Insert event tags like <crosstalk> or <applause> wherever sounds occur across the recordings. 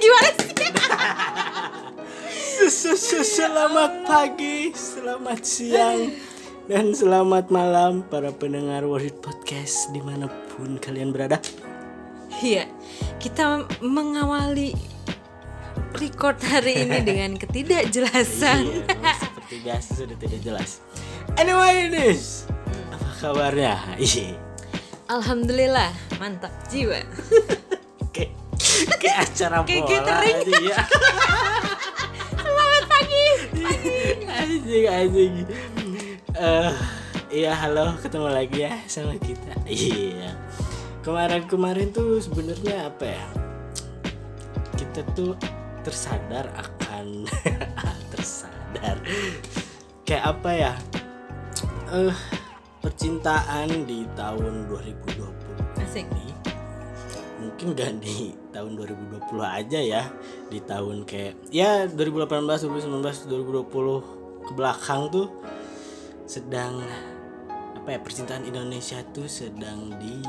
Gimana sih? Selamat pagi, selamat siang, dan selamat malam para pendengar World Podcast di mana pun kalian berada. Iya, kita mengawali record hari ini <laughs> dengan ketidakjelasan. Iya, seperti biasa sudah tidak jelas. Anyway, this apa kabarnya? Iya, Alhamdulillah, mantap jiwa. <laughs> kayak kayak acara Kayak aja ya. <laughs> Selamat pagi. anjing anjing. Eh, iya halo, ketemu lagi ya sama kita. <laughs> Iya. Kemarin-kemarin tuh sebenarnya apa ya? Kita tuh tersadar akan tersadar kayak apa ya? Eh percintaan di tahun 2020 Asik. mungkin gak di tahun 2020 aja ya di tahun kayak ya 2018 2019 2020 ke belakang tuh sedang apa ya percintaan Indonesia tuh sedang di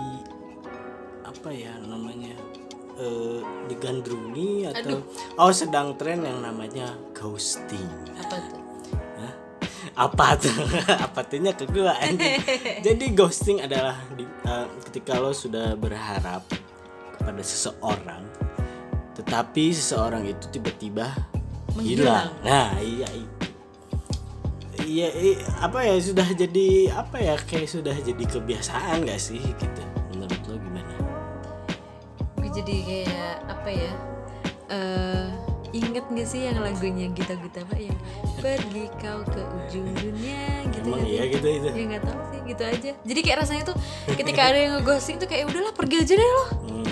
apa ya namanya eh digandrungi atau oh sedang tren yang namanya ghosting Apa tuh? Apa tuh <laughs> apa tuhnya ke gua <laughs> jadi ghosting adalah di- eh, ketika lo sudah berharap kepada seseorang tetapi seseorang itu tiba-tiba hilang Menghilang. nah iya iya apa ya sudah jadi apa ya kayak sudah jadi kebiasaan gak sih gitu menurut lo gimana Gue jadi kayak apa ya? Eh, inget gak sih yang lagunya Gita Gita Pak yang pergi kau ke ujung dunia gitu emang sih? iya gitu itu ya nggak tahu sih gitu aja jadi kayak rasanya tuh ketika ada yang ngeghosting tuh kayak udahlah pergi aja deh lo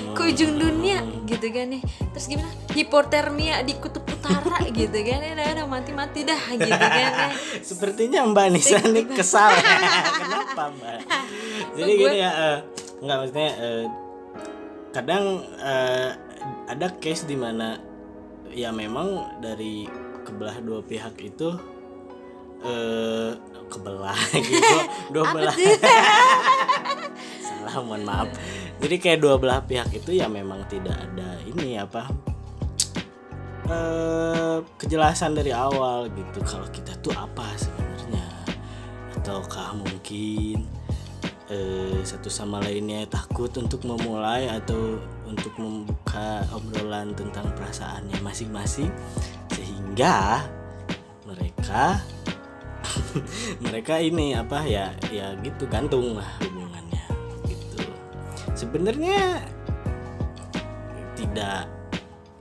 Hmm. ke ujung dunia gitu kan nih terus gimana hipotermia di kutub utara <laughs> gitu kan ya udah, udah mati mati dah gitu kan ya. <laughs> Sepertinya Mbak Nisa nih kesal. <laughs> Kenapa Mbak? Jadi gini ya, eh, nggak maksudnya eh, kadang eh, ada case di mana ya memang dari kebelah dua pihak itu eh kebelah <laughs> gitu, dua belah. <laughs> Salah, mohon maaf. Jadi kayak dua belah pihak itu ya memang tidak ada ini apa eh kejelasan dari awal gitu kalau kita tuh apa sebenarnya ataukah mungkin eh satu sama lainnya takut untuk memulai atau untuk membuka obrolan tentang perasaannya masing-masing sehingga mereka <laughs> mereka ini apa ya ya gitu gantung lah hubungannya gitu. Sebenarnya tidak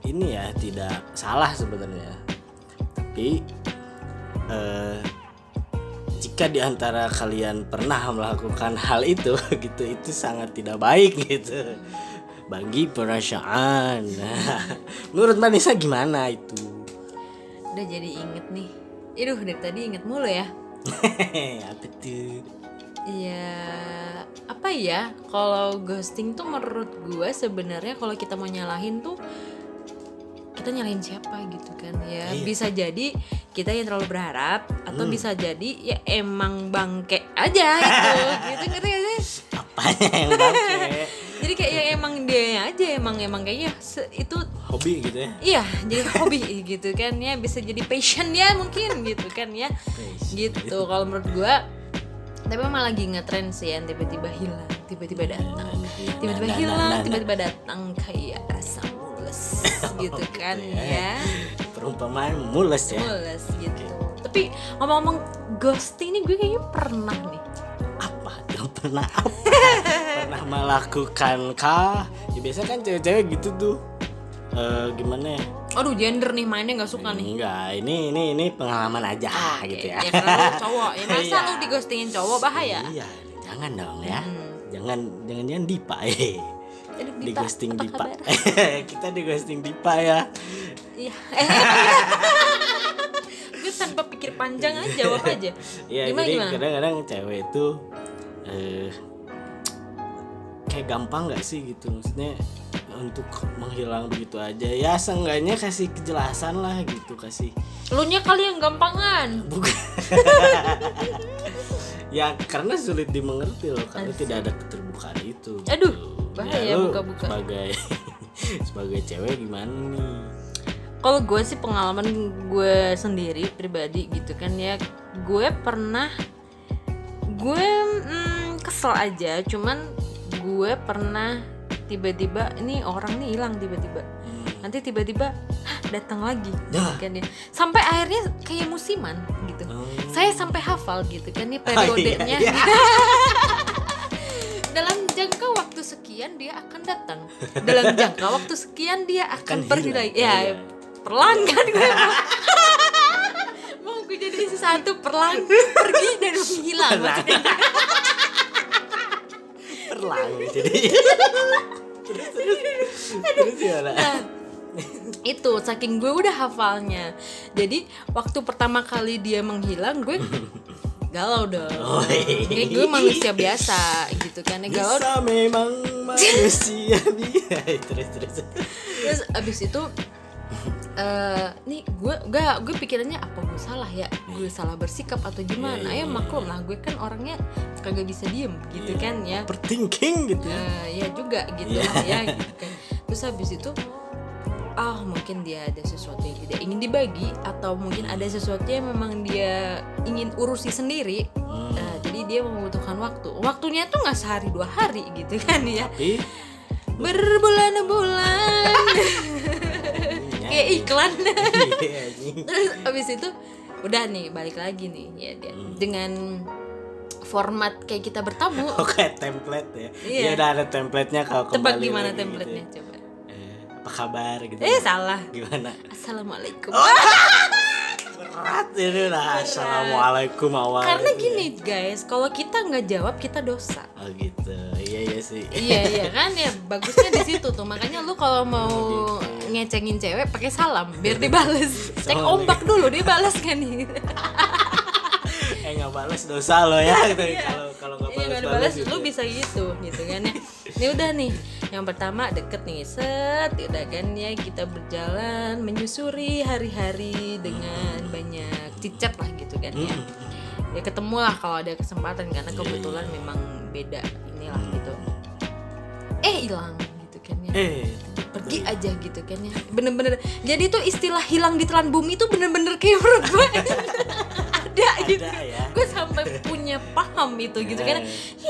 ini ya tidak salah sebenarnya. Tapi eh, jika di antara kalian pernah melakukan hal itu <laughs> gitu itu sangat tidak baik gitu. Bagi perasaan. Nah, <laughs> menurut Mbak Nisa gimana itu? Udah jadi inget nih. Iduh dari tadi inget mulu ya. <laughs> Apa tuh Iya apa ya? Kalau ghosting tuh menurut gue sebenarnya kalau kita mau nyalahin tuh kita nyalahin siapa gitu kan ya. Iya. bisa jadi kita yang terlalu berharap atau Hmm. bisa jadi ya emang bangke aja gitu. <laughs> Gitu ngerti gak sih? Apanya yang bangke? <laughs> Jadi kayak yang emang dia aja emang emang kayaknya itu hobi gitu ya? Iya jadi hobi gitu kan ya bisa jadi passion ya mungkin gitu kan ya. Gitu kalau menurut gua tapi emang lagi ngetren sih yang tiba-tiba hilang tiba-tiba datang. tiba-tiba Nah, nah, hilang nah, nah, tiba-tiba datang kayak <coughs> gitu kan ya. ya. Perumpamaan mules ya. Mules gitu. Tapi ngomong-ngomong ghosting nih gue kayaknya pernah nih. Apa? Yang pernah apa? <laughs> Pernah melakukan kah? Ya biasa kan cewek-cewek gitu tuh. Eh gimana ya? Aduh gender nih mainnya nggak suka nih. Enggak ini ini ini pengalaman aja Oke, gitu ya. karena lu cowok. Ya masa Iya. lu di ghostingin cowok? Bahaya. Iya jangan dong ya. Hmm. jangan jangan jangan dipa eh di ghosting dipa <laughs> kita di ghosting dipa ya Iya. <laughs> Gue tanpa pikir panjang aja jawab aja. ya gimana jadi gimana? kadang-kadang cewek itu eh kayak gampang nggak sih gitu maksudnya untuk menghilang begitu aja ya seenggaknya kasih kejelasan lah gitu kasih Lu nya kali yang gampangan. bukan <laughs> ya karena sulit dimengerti loh karena tidak ada keterbukaan itu Aduh. Bahaya lu buka-buka. sebagai <laughs> sebagai cewek gimana nih? Kalau gue sih pengalaman gue sendiri pribadi gitu kan ya gue pernah gue mm, kesel aja. Cuman gue pernah tiba-tiba ini orang nih hilang tiba-tiba. Nanti tiba-tiba "Hah, datang lagi. Ya. kan ya. Sampai akhirnya kayak musiman gitu. Oh. saya sampai hafal gitu kan ya <laughs> Oh, periodenya. iya, iya. <laughs> dalam jangka waktu sekian dia akan datang. Dalam jangka waktu sekian dia akan Akan pergi hilang. lagi. Ya Iya. perlahan kan gue mau. <laughs> Gue jadi sesuatu perlahan. Pergi dan maksudnya. <laughs> Perlang jadi. Terus terus. Terus Nah, itu saking gue udah hafalnya. Jadi waktu pertama kali dia menghilang gue <laughs> galau dong. Oh, iya. kayak gue manusia biasa gitu kan. Ya galau. Bisa memang manusia <laughs> dia. Terus terus. Terus abis itu eh nih gue gak gue pikirannya apa gue salah ya? Gue salah bersikap atau gimana? Iya, iya, ya maklum lah gue kan orangnya kagak bisa diem gitu Iya. kan ya. Overthinking gitu ya. Eh, ya juga gitu Iya. lah ya gitu kan. Terus habis itu ah mungkin dia ada sesuatu yang tidak ingin dibagi atau mungkin ada sesuatu yang memang dia ingin urusi sendiri. Hmm. Nah, jadi dia membutuhkan waktu. Waktunya tuh nggak sehari dua hari gitu kan ya. Tapi berbulan-bulan. <laughs> <laughs> Kayak iklan. <laughs> Iya terus abis itu udah nih balik lagi nih. Ya dia. Dengan format kayak kita bertamu. Oke template ya. Iya. Ya udah ada templatenya kalau tebak gimana templatenya gitu. coba. Eh, apa kabar gitu. eh salah Gimana? assalamualaikum <laughs> Berat ini lah. Assalamualaikum awal. karena gini guys kalau kita nggak jawab kita dosa Oh gitu. Iya iya sih. iya iya kan ya bagusnya di situ tuh makanya lu kalau mau ngecengin cewek pakai salam biar dibales <laughs> cek ombak dulu dibales kan nih <laughs> eh nggak balas dosa lo ya. Gitu. Kalau kalau nggak Iya balas dibales lu bisa gitu gitu kan ya. Ini udah nih. Yang pertama deket nih set udah kan ya kita berjalan menyusuri hari-hari dengan banyak cicat lah gitu kan ya. Ya ketemu lah kalau ada kesempatan karena kebetulan memang beda inilah gitu. Eh hilang gitu kan ya. Eh. Pergi aja gitu kan ya. Bener-bener. Jadi tuh istilah hilang di telan bumi itu bener-bener kayak menurut gue <laughs> ada gitu. Ada ya. gue sampai punya paham itu gitu. Kan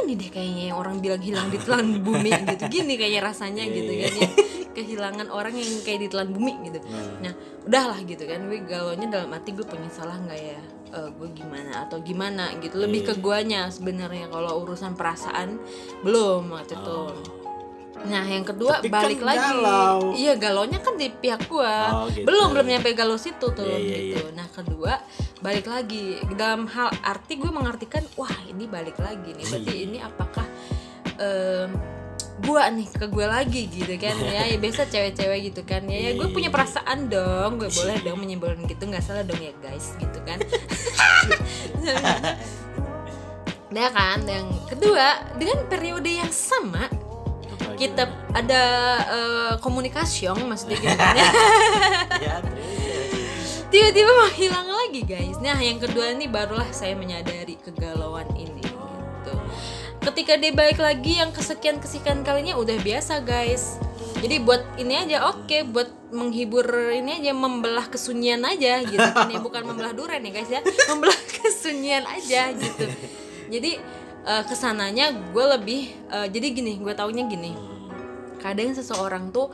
ini deh kayaknya yang orang bilang hilang di telan bumi gitu. Gini kayaknya rasanya Iya, gitu iya. kan ya kehilangan orang yang kayak di telan bumi gitu. Nah. Udahlah gitu kan. Gue galaunya dalam hati gue punya salah nggak ya? Eh, gue gimana atau gimana gitu. Lebih Iya. ke guanya sebenarnya kalau urusan perasaan. Belum waktu itu Nah, yang kedua Tapi kan balik lagi. galau. Iya, galaunya kan di pihak gua. Oh, gitu. Belum belum nyampe galau situ tuh Iya, iya, gitu. Nah, kedua balik lagi dalam hal arti gue mengartikan wah ini balik lagi nih. Berarti Iya. ini apakah em, gua nih ke gue lagi gitu kan <laughs> ya ya biasa cewek-cewek gitu kan ya ya gue Iya, punya perasaan dong gue boleh dong menyimpulkan gitu nggak salah dong ya guys gitu kan <laughs> <laughs> Nah kan yang kedua dengan periode yang sama kita gimana? ada eh, komunikasi maksudnya gitu kan <laughs> ya. Ya, terus. tiba-tiba menghilang lagi guys nah yang kedua ini barulah saya menyadari kegalauan ini gitu ketika dia balik lagi yang kesekian kesekian kalinya udah biasa guys jadi buat ini aja oke buat menghibur ini aja membelah kesunyian aja gitu kan <laughs> ya bukan membelah duren ya guys ya membelah <laughs> kesunyian aja gitu jadi eh, ke sananya gue lebih eh, jadi gini gue taunya gini. Kadang seseorang tuh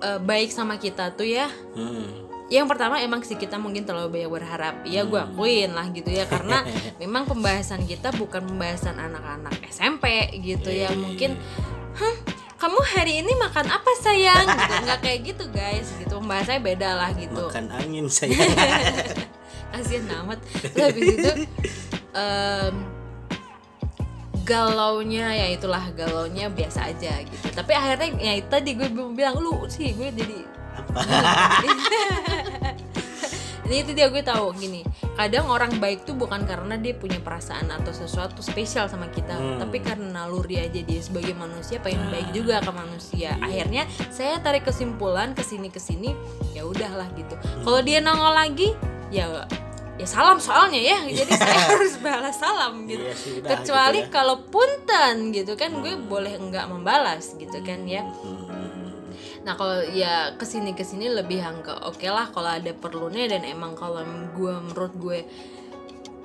eh, baik sama kita tuh ya. Hmm. yang pertama emang sih kita mungkin terlalu banyak berharap. Ya gue akuin lah gitu ya karena <laughs> memang pembahasan kita bukan pembahasan anak-anak SMP gitu ya. Mungkin Hah, kamu hari ini makan apa sayang? Gitu nggak kayak gitu guys. Gitu pembahasannya beda lah gitu. Makan angin <laughs> saya. kasian amat. Terus habis itu <laughs> em, galaunya ya itulah galaunya biasa aja gitu. Tapi akhirnya ya itu tadi gue bilang lu sih gue jadi <laughs> ini itu dia gue tahu gini. Kadang orang baik tuh bukan karena dia punya perasaan atau sesuatu spesial sama kita Hmm. tapi karena naluri aja dia sebagai manusia pengen baik juga ke manusia. Akhirnya saya tarik kesimpulan ke sini ke sini ya udahlah gitu. Kalau dia nongol lagi ya ya salam soalnya ya. Jadi saya <laughs> harus balas salam gitu. Iya sih, udah, kecuali gitu ya. kalau punten gitu kan gue boleh enggak membalas gitu kan ya. Hmm. nah kalau ya ke sini ke sini lebih yang ke oke lah kalau ada perlunya dan emang kalau gue menurut gue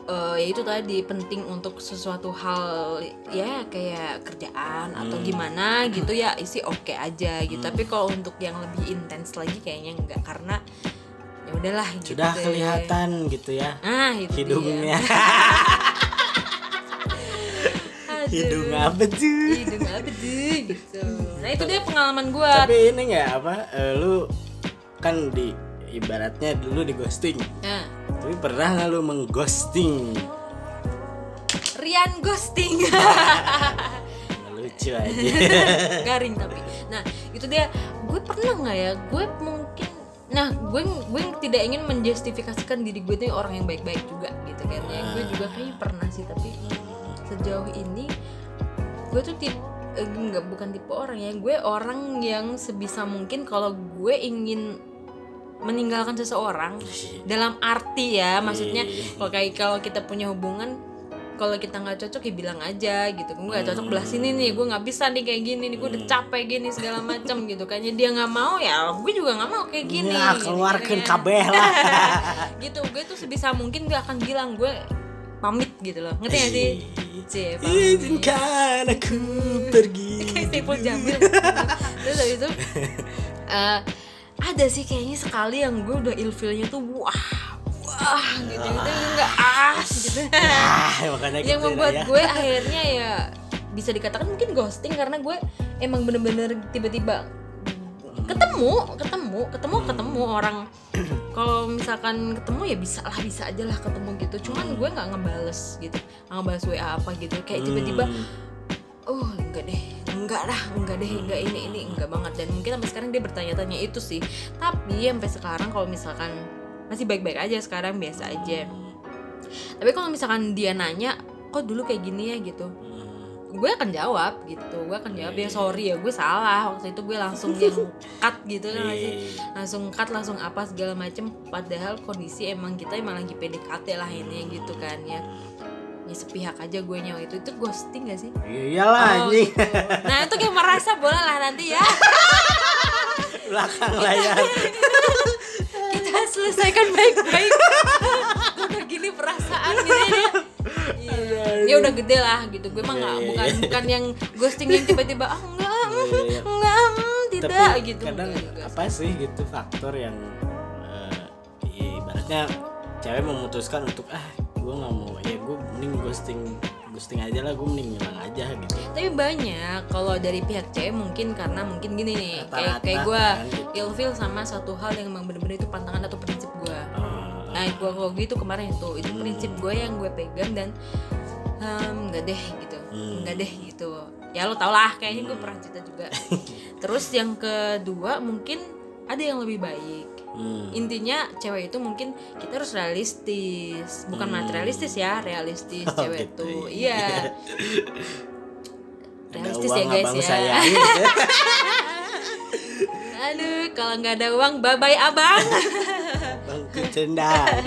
eh, ya itu tadi penting untuk sesuatu hal ya kayak kerjaan atau Hmm. gimana gitu ya isi oke aja gitu. Tapi kalau untuk yang lebih intens lagi kayaknya enggak karena udahlah gitu sudah deh. kelihatan gitu ya ah itu hidungnya. <laughs> hidung apa tuh? Hidung apa tuh gitu. Nah itu dia pengalaman gue tapi ini nggak apa eh, lu kan di ibaratnya dulu di ghosting. Nah, tapi pernah nggak lu mengghosting? Rian ghosting. <laughs> Nggak <laughs> lucu aja. Garing tapi. Nah itu dia. Gue pernah nggak ya? Gue mungkin nah gue gue tidak ingin menjustifikasikan diri gue tuh orang yang baik-baik juga gitu kan. Ya gue juga kayaknya pernah sih tapi sejauh ini gue tuh tip eh, nggak bukan tipe orang ya. Gue orang yang sebisa mungkin kalau gue ingin meninggalkan seseorang dalam arti ya maksudnya kalau kayak kalau kita punya hubungan kalau kita nggak cocok ya bilang aja gitu. Gue nggak cocok belah sini nih gue nggak bisa nih kayak gini nih gue udah capek gini segala macam gitu kayaknya dia nggak mau ya gue juga nggak mau kayak gini ya gitu keluarkan kan. kabeh lah. <laughs> Gitu gue tuh sebisa mungkin gue akan bilang gue pamit gitu loh. Ngerti gak sih? Cie, izinkan aku pergi. <laughs> Kayak Saiful Jamil. Terus habis itu eh, ada sih kayaknya sekali yang gue udah ilfilnya tuh wah wah gitu gitu enggak ah ah makanya yang gitu membuat ya. gue akhirnya ya bisa dikatakan mungkin ghosting karena gue emang bener-bener tiba-tiba ketemu ketemu ketemu ketemu orang. Kalau misalkan ketemu ya bisa lah bisa aja lah ketemu gitu. Cuman gue nggak ngebales gitu nggak ngebales wa apa gitu. Kayak tiba-tiba Hmm. oh enggak deh enggak dah enggak deh enggak ini ini enggak banget. Dan mungkin sampai sekarang dia bertanya-tanya itu sih. Tapi sampai sekarang kalau misalkan masih baik-baik aja sekarang biasa aja tapi kalau misalkan dia nanya kok dulu kayak gini ya? gitu. Gue akan jawab gitu. Gue akan jawab ya sorry ya gue salah. Waktu itu gue langsung yang <laughs> cut gitu kan nggak sih? Langsung cut langsung apa segala macem. Padahal kondisi emang kita emang lagi PDKT lah ini gitu kan ya. Ya sepihak aja gue nyawa itu. Itu ghosting gak sih? Iya iyalah Oh, gitu. Nah itu kayak merasa boleh lah nanti ya. <laughs> Belakang layar <laughs> selesaikan baik-baik. udah gini perasaan gitu ya. Iya. Ya udah gede lah gitu. Gue mah nggak Iya, bukan iya. bukan yang ghosting yang tiba-tiba ah enggak Iya. enggak mm, tidak tapi gitu. kadang Enggak apa sih gitu faktor yang ya ibaratnya cewek memutuskan untuk ah gue nggak mau ya gue mending ghosting ghosting aja lah gue mending ngilang aja gitu Tapi banyak kalau dari pihak cewek mungkin karena mungkin gini nih kayak Rata-rata kayak gue kan gitu. ilfil sama satu hal yang emang bener-bener itu pantangan atau prinsip gue. Eh, Nah, gue kalau gitu kemarin itu itu prinsip gue yang gue pegang dan em, nggak deh gitu, Hmm. nggak deh gitu. Ya lo tau lah, kayaknya gue pernah cerita juga. Terus yang kedua mungkin ada yang lebih baik. Hmm. Intinya cewek itu mungkin kita harus realistis, bukan Hmm. materialistis ya, realistis <laughs> Oh, cewek gitu, tuh. iya. <laughs> Iya. realistis ya guys ya. saya <laughs> Aduh, kalau nggak ada uang, bye bye abang. bang kecendang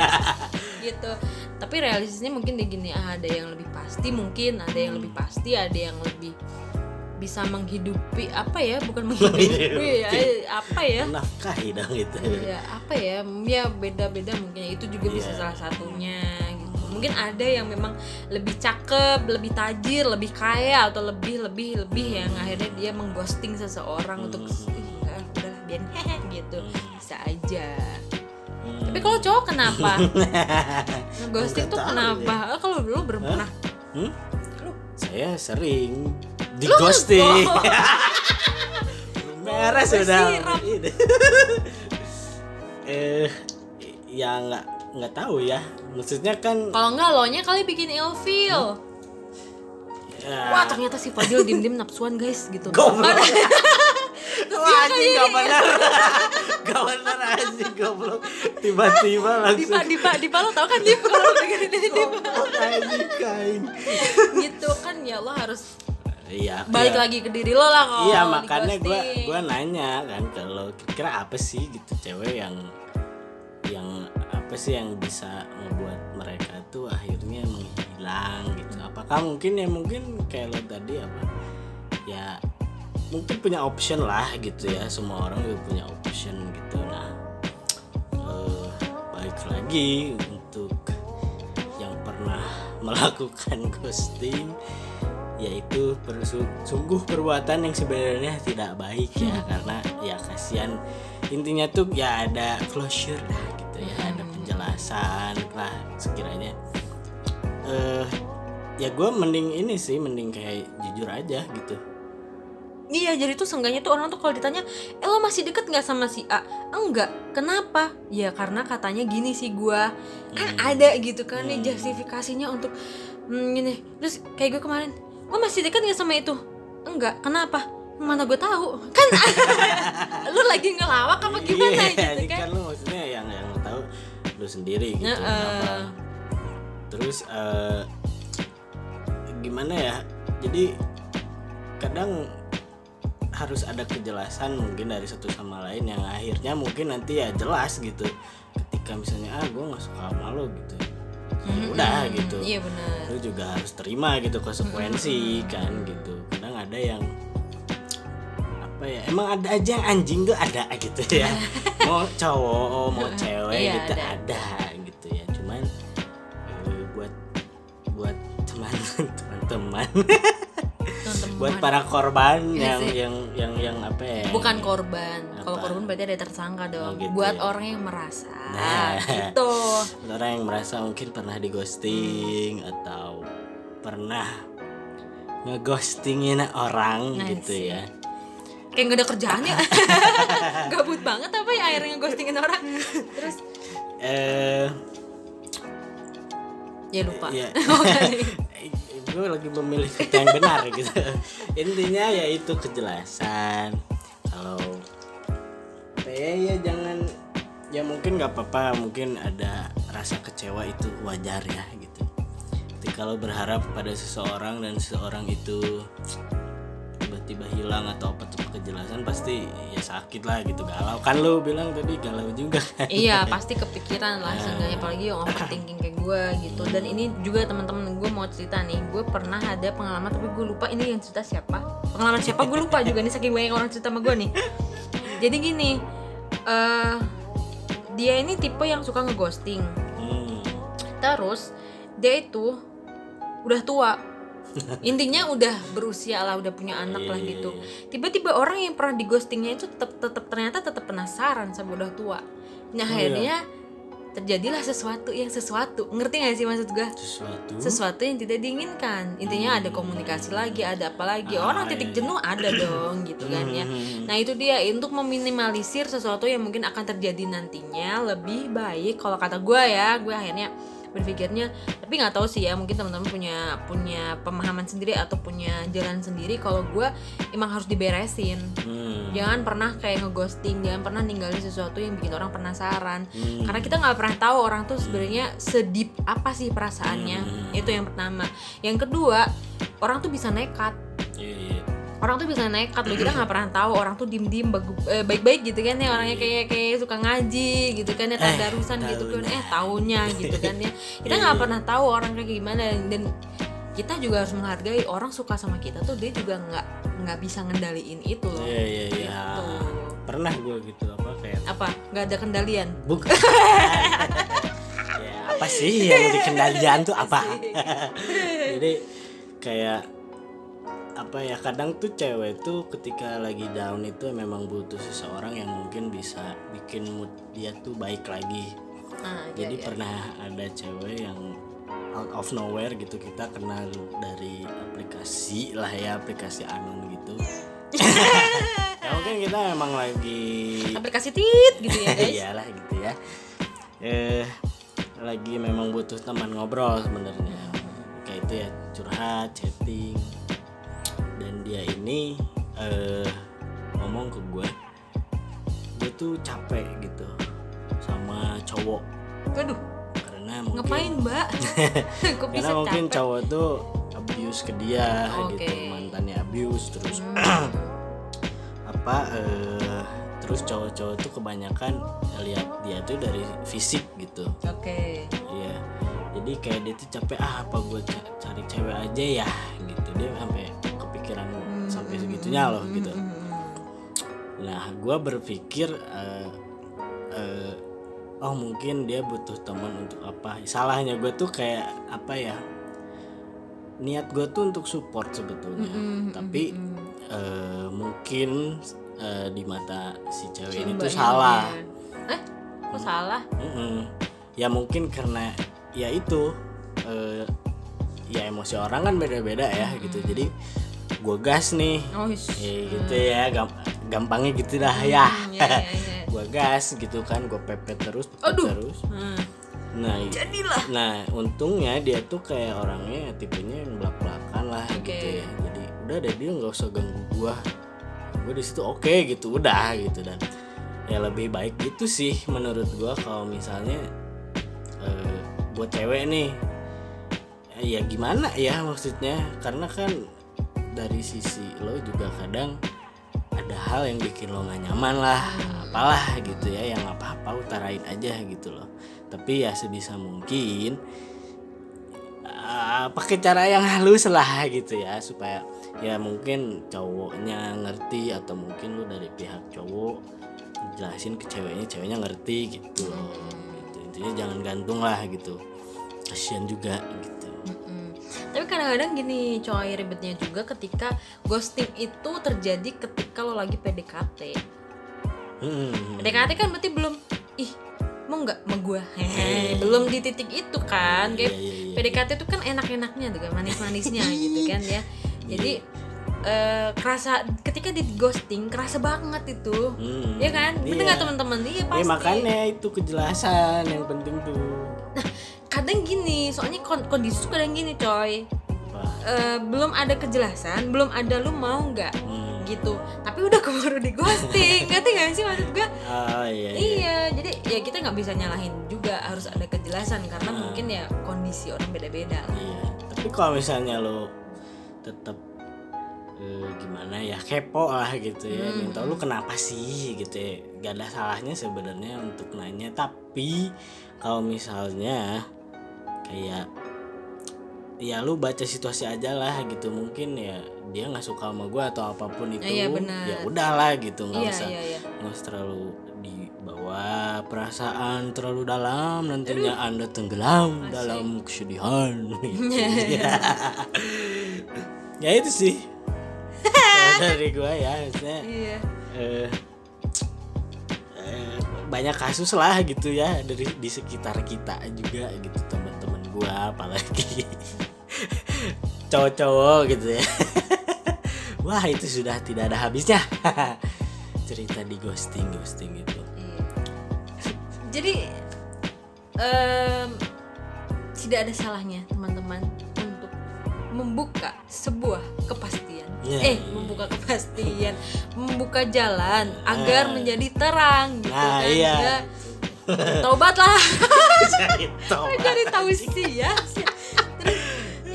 gitu tapi realistisnya mungkin di gini ah, ada yang lebih pasti mungkin ada yang lebih pasti ada yang lebih bisa menghidupi apa ya bukan <laughs> menghidupi ya apa ya? Nafkahi dong gitu. Ya apa ya ya beda beda mungkin itu juga bisa Iya. salah satunya gitu. Mungkin ada yang memang lebih cakep lebih tajir lebih kaya atau lebih lebih lebih yang akhirnya dia mengghosting seseorang untuk Hmm. enggak udah biar hehe <laughs> gitu. Bisa aja. Hmm. tapi kalau cowok kenapa? <laughs> Ngeghosting Nggak tuh kenapa? Ah, kalau lu belum pernah. Hmm? saya sering di ghosting. oh, merah sudah eh ya nggak nggak tahu ya. Maksudnya kan kalau enggak lo nya kali bikin ilfeel ya, wah ternyata si Fadil dim dim napsuan guys gitu. Goblok. <laughs> Wah, anjing gak benar gak benar anjing goblok. Tiba-tiba langsung Dipa, Dipa, Dipa lo tau kan Dipa? Kalau dengerin ini Dipa. anjing kain. Gitu kan ya lo harus iya balik iya. lagi ke diri lo lah kalau iya makanya gue gue nanya kan kalau kira-kira apa sih gitu cewek yang yang apa sih yang bisa membuat mereka tuh akhirnya menghilang gitu. Apakah mungkin ya mungkin kayak lo tadi apa ya mungkin punya option lah gitu ya semua orang juga punya option gitu. Nah eh, baik lagi untuk yang pernah <laughs> melakukan ghosting yaitu sungguh perbuatan yang sebenarnya tidak baik ya karena ya kasihan. Intinya tuh ya ada closure lah gitu ya ada penjelasan lah sekiranya. Eh ya gue mending ini sih mending kayak jujur aja gitu. Iya jadi tuh seenggaknya tuh orang tuh kalau ditanya Eh lo masih deket nggak sama si A? Enggak, kenapa? Ya karena katanya gini sih gua. Kan ada gitu kan nih justifikasinya untuk hmm, gini. Terus kayak gue kemarin Lo masih deket nggak sama itu? Enggak, kenapa? Mana gue tahu. Kan <laughs> lu lagi ngelawak apa gimana Iya, gitu ini kan? kan lu maksudnya yang yang tahu lu sendiri gitu kenapa. Terus eh, gimana ya? Jadi kadang harus ada kejelasan mungkin dari satu sama lain yang akhirnya mungkin nanti ya jelas gitu. Ketika misalnya ah gue nggak suka sama lo gitu ya udah gitu. Iya benar. Lu juga harus terima gitu konsekuensi kan gitu. Kadang ada yang apa ya emang ada aja yang anjing tuh ada <laughs> gitu ya. Mau cowok mau cewek Iya, gitu ada. ada. gitu ya. Cuman eh, buat buat teman teman-teman <laughs> Teman-teman. Buat para korban Iya yang yang yang yang apa ya Bukan korban. Kalau korban berarti ada tersangka dong. Oh, gitu Buat ya. orang yang merasa. Nah. Gitu. Orang yang merasa mungkin pernah di ghosting atau pernah ngeghostingin orang Nah, gitu sih. ya. Kayak gak ada kerjaan ya. <laughs> Gabut banget apa ya akhirnya ghostingin orang. Terus? Eh. Ya lupa. Ya. <laughs> <laughs> gue lagi memilih <laughs> kata yang benar gitu. Intinya yaitu kejelasan. Kalau ya, ya jangan ya mungkin nggak apa-apa mungkin ada rasa kecewa itu wajar ya gitu. Tapi kalau berharap pada seseorang dan seseorang itu tiba-tiba hilang atau apa tuh kejelasan pasti ya sakit lah gitu. Galau. Kan lu bilang tadi galau juga. Kan iya pasti kepikiran lah seenggaknya apalagi yang overthinking kayak gue gitu. Dan ini juga teman-teman gue mau cerita nih. Gue pernah ada pengalaman tapi gue lupa ini yang cerita siapa. Pengalaman siapa? Gue lupa juga nih saking banyak orang cerita sama gue nih. Jadi gini eh dia ini tipe yang suka ngeghosting. Hmm. terus dia itu udah tua. Intinya udah berusia lah udah punya anak lah Iya, gitu. Tiba-tiba orang yang pernah di ghostingnya itu tetap tetap ternyata tetap penasaran sampai udah tua. Nah Oh, akhirnya terjadilah sesuatu yang sesuatu. Ngerti gak sih maksud gue sesuatu? Sesuatu yang tidak diinginkan. Intinya ada komunikasi lagi ada apa lagi. Ah, orang titik iya. jenuh ada dong gitu kan ya. Hmm. nah itu dia untuk meminimalisir sesuatu yang mungkin akan terjadi nantinya lebih baik. Kalau kata gue ya gue akhirnya berpikirnya tapi nggak tahu sih ya mungkin teman-teman punya punya pemahaman sendiri atau punya jalan sendiri kalau gue emang harus diberesin Hmm. jangan pernah kayak ngeghosting jangan pernah ninggalin sesuatu yang bikin orang penasaran Hmm. karena kita nggak pernah tahu orang tuh sebenarnya sedip apa sih perasaannya Hmm. itu yang pertama yang kedua orang tuh bisa nekat Iya, iya. Orang tuh bisa nekat loh kita nggak pernah tahu orang tuh dim dim baik-baik gitu kan ya orangnya kayak kayak suka ngaji gitu kan ya tadarusan gitu kan eh tahunnya gitu kan ya kita nggak iya. pernah tahu orang kayak gimana dan kita juga harus menghargai orang suka sama kita tuh dia juga nggak nggak bisa ngendaliin itu loh Iya iya iya. Gitu. Pernah gue gitu apa kayak apa nggak ada kendalian bukan. <laughs> ya apa sih yang dikendalian tuh apa? <laughs> Jadi kayak apa ya kadang tuh cewek tuh ketika lagi down itu memang butuh seseorang yang mungkin bisa bikin mood dia tuh baik lagi. nah, iya, Jadi iya. pernah ada cewek yang out of nowhere gitu kita kenal dari aplikasi lah ya aplikasi anon gitu. <laughs> ya mungkin kita memang lagi aplikasi tit gitu ya guys <laughs> iyalah gitu ya. Eh lagi memang butuh teman ngobrol sebenarnya. Kayak itu ya curhat, chatting. Dia ini eh ngomong ke gue dia tuh capek gitu sama cowok. Waduh. Karena mungkin ngapain mbak? <laughs> Kok bisa karena mungkin capek? cowok tuh abuse ke dia Oke. gitu mantannya abuse terus Hmm. <clears throat> apa eh, terus cowok-cowok tuh kebanyakan lihat dia tuh dari fisik gitu. Oke. Iya. Jadi kayak dia tuh capek ah apa gue cari cewek aja ya gitu. Dia sampai segitunya loh gitu. nah gue berpikir eh, eh, oh mungkin dia butuh teman untuk apa. Salahnya gue tuh kayak apa ya niat gue tuh untuk support sebetulnya. Tapi eh, mungkin eh, di mata si cewek ini tuh salah. dia. eh kok salah? Mm-mm. ya mungkin karena ya itu eh, ya emosi orang kan beda-beda ya gitu. Jadi gue gas nih. Oh ya gitu ya gam- gampangnya gitu dah ya. <laughs> ya, ya, ya. gue gas gitu kan gue pepet terus pepet Aduh. terus. Hmm. nah jadilah. nah untungnya dia tuh kayak orangnya tipenya yang belak belakan lah Oke. gitu ya. Jadi udah deh dia nggak usah ganggu gua. Gue di situ oke gitu udah gitu. Dan ya lebih baik gitu sih menurut gua kalau misalnya eh, buat cewek nih. Ya gimana ya maksudnya? Karena kan dari sisi lo juga kadang ada hal yang bikin lo gak nyaman lah apalah gitu ya yang apa-apa utarain aja gitu loh tapi ya sebisa mungkin ah, pakai cara yang halus lah gitu ya supaya ya mungkin cowoknya ngerti atau mungkin lu dari pihak cowok jelasin ke ceweknya ceweknya ngerti gitu loh gitu. intinya jangan gantung lah gitu kasian juga gitu. Tapi kadang-kadang gini coy ribetnya juga ketika ghosting itu terjadi ketika lo lagi PDKT. Hmm. PDKT kan berarti belum ih mau nggak sama gue Iya. belum di titik itu kan kayak Iya, iya, iya. PDKT itu kan enak-enaknya tuh kan manis-manisnya <laughs> gitu kan ya jadi eh, kerasa ketika di ghosting kerasa banget itu Hmm. ya kan bener Iya. nggak teman-teman iya Ya, pasti makanya itu kejelasan yang penting tuh kadang gini soalnya kon- kondisi tuh kadang gini coy. Eh, belum ada kejelasan belum ada lu mau nggak Hmm. gitu tapi udah keburu di ghosting <laughs> ngerti gak sih maksud gue Ah, iya, iya. iya jadi ya kita nggak bisa nyalahin juga harus ada kejelasan karena Hmm. mungkin ya kondisi orang beda-beda lah Iya. Tapi kalau misalnya lo tetap eh, gimana ya kepo lah gitu ya, Hmm. tahu lu kenapa sih gitu ya. Gak ada salahnya sebenarnya untuk nanya. Tapi kalau misalnya kayak ya lu baca situasi aja lah gitu. Mungkin ya dia nggak suka sama gue atau apa pun itu benar. ya udahlah gitu. Nggak iya usah iya iya. nggak usah terlalu dibawa perasaan terlalu dalam. Nantinya anda tenggelam Asik. dalam kesedihan <laughs> gitu. <laughs> ya itu sih. <laughs> Dari gua ya maksudnya iya. eh, eh, banyak kasus lah gitu ya dari di sekitar kita juga gitu teman-teman gua apalagi cowok-cowok gitu ya wah itu sudah tidak ada habisnya cerita di ghosting ghosting itu Iya. Jadi em, tidak ada salahnya teman-teman untuk membuka sebuah kepastian. Iya, eh, iya. membuka kepastian, membuka jalan agar Nah. menjadi terang gitu nah kan. iya Ya, Tobatlah. Itu. <laughs> Jadi tahu sih ya. Terus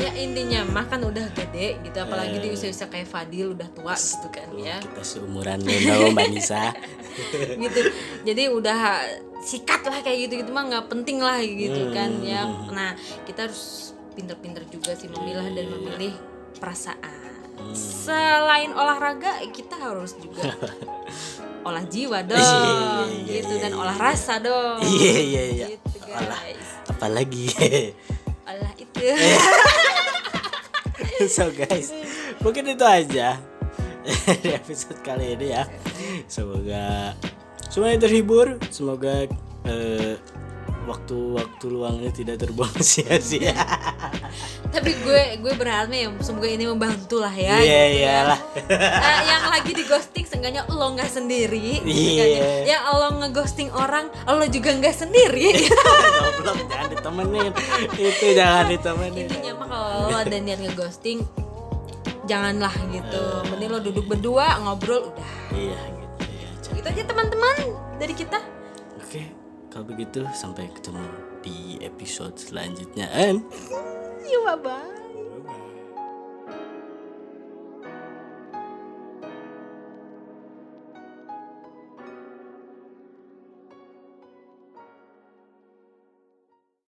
ya intinya mah kan udah gede gitu apalagi di usia-usia kayak Fadil udah tua gitu kan ya. kita seumuran dong mbak Nisa <laughs> gitu jadi udah sikat lah kayak gitu gitu mah nggak penting lah gitu kan ya nah kita harus pinter-pinter juga sih memilah dan memilih perasaan selain olahraga kita harus juga <laughs> olah jiwa dong Iya, iya, gitu iya, dan iya, olah rasa dong. Iya, iya, iya. gitu Olah. apalagi? <laughs> Olah itu. <laughs> So guys mungkin itu aja di episode kali ini ya. Semoga semuanya terhibur. Semoga eh, waktu-waktu luangnya tidak terbuang <laughs> sia-sia. Tapi gue gue berharapnya ya semoga ini membantu lah ya iya gitu ya. iyalah. <laughs> Eh, yang lagi di ghosting seenggaknya lo nggak sendiri Iya. seenggaknya. yang lo ngeghosting orang lo juga nggak sendiri. <laughs> Goblok jangan ditemenin. Itu jangan ditemenin. Intinya mah kalau lo ada niat ngeghosting janganlah gitu. Eh. mending lo duduk berdua ngobrol udah. Iya gitu ya. Gitu aja teman-teman dari kita. Oke kalau begitu sampai ketemu di episode selanjutnya. And <laughs> yuk bye bye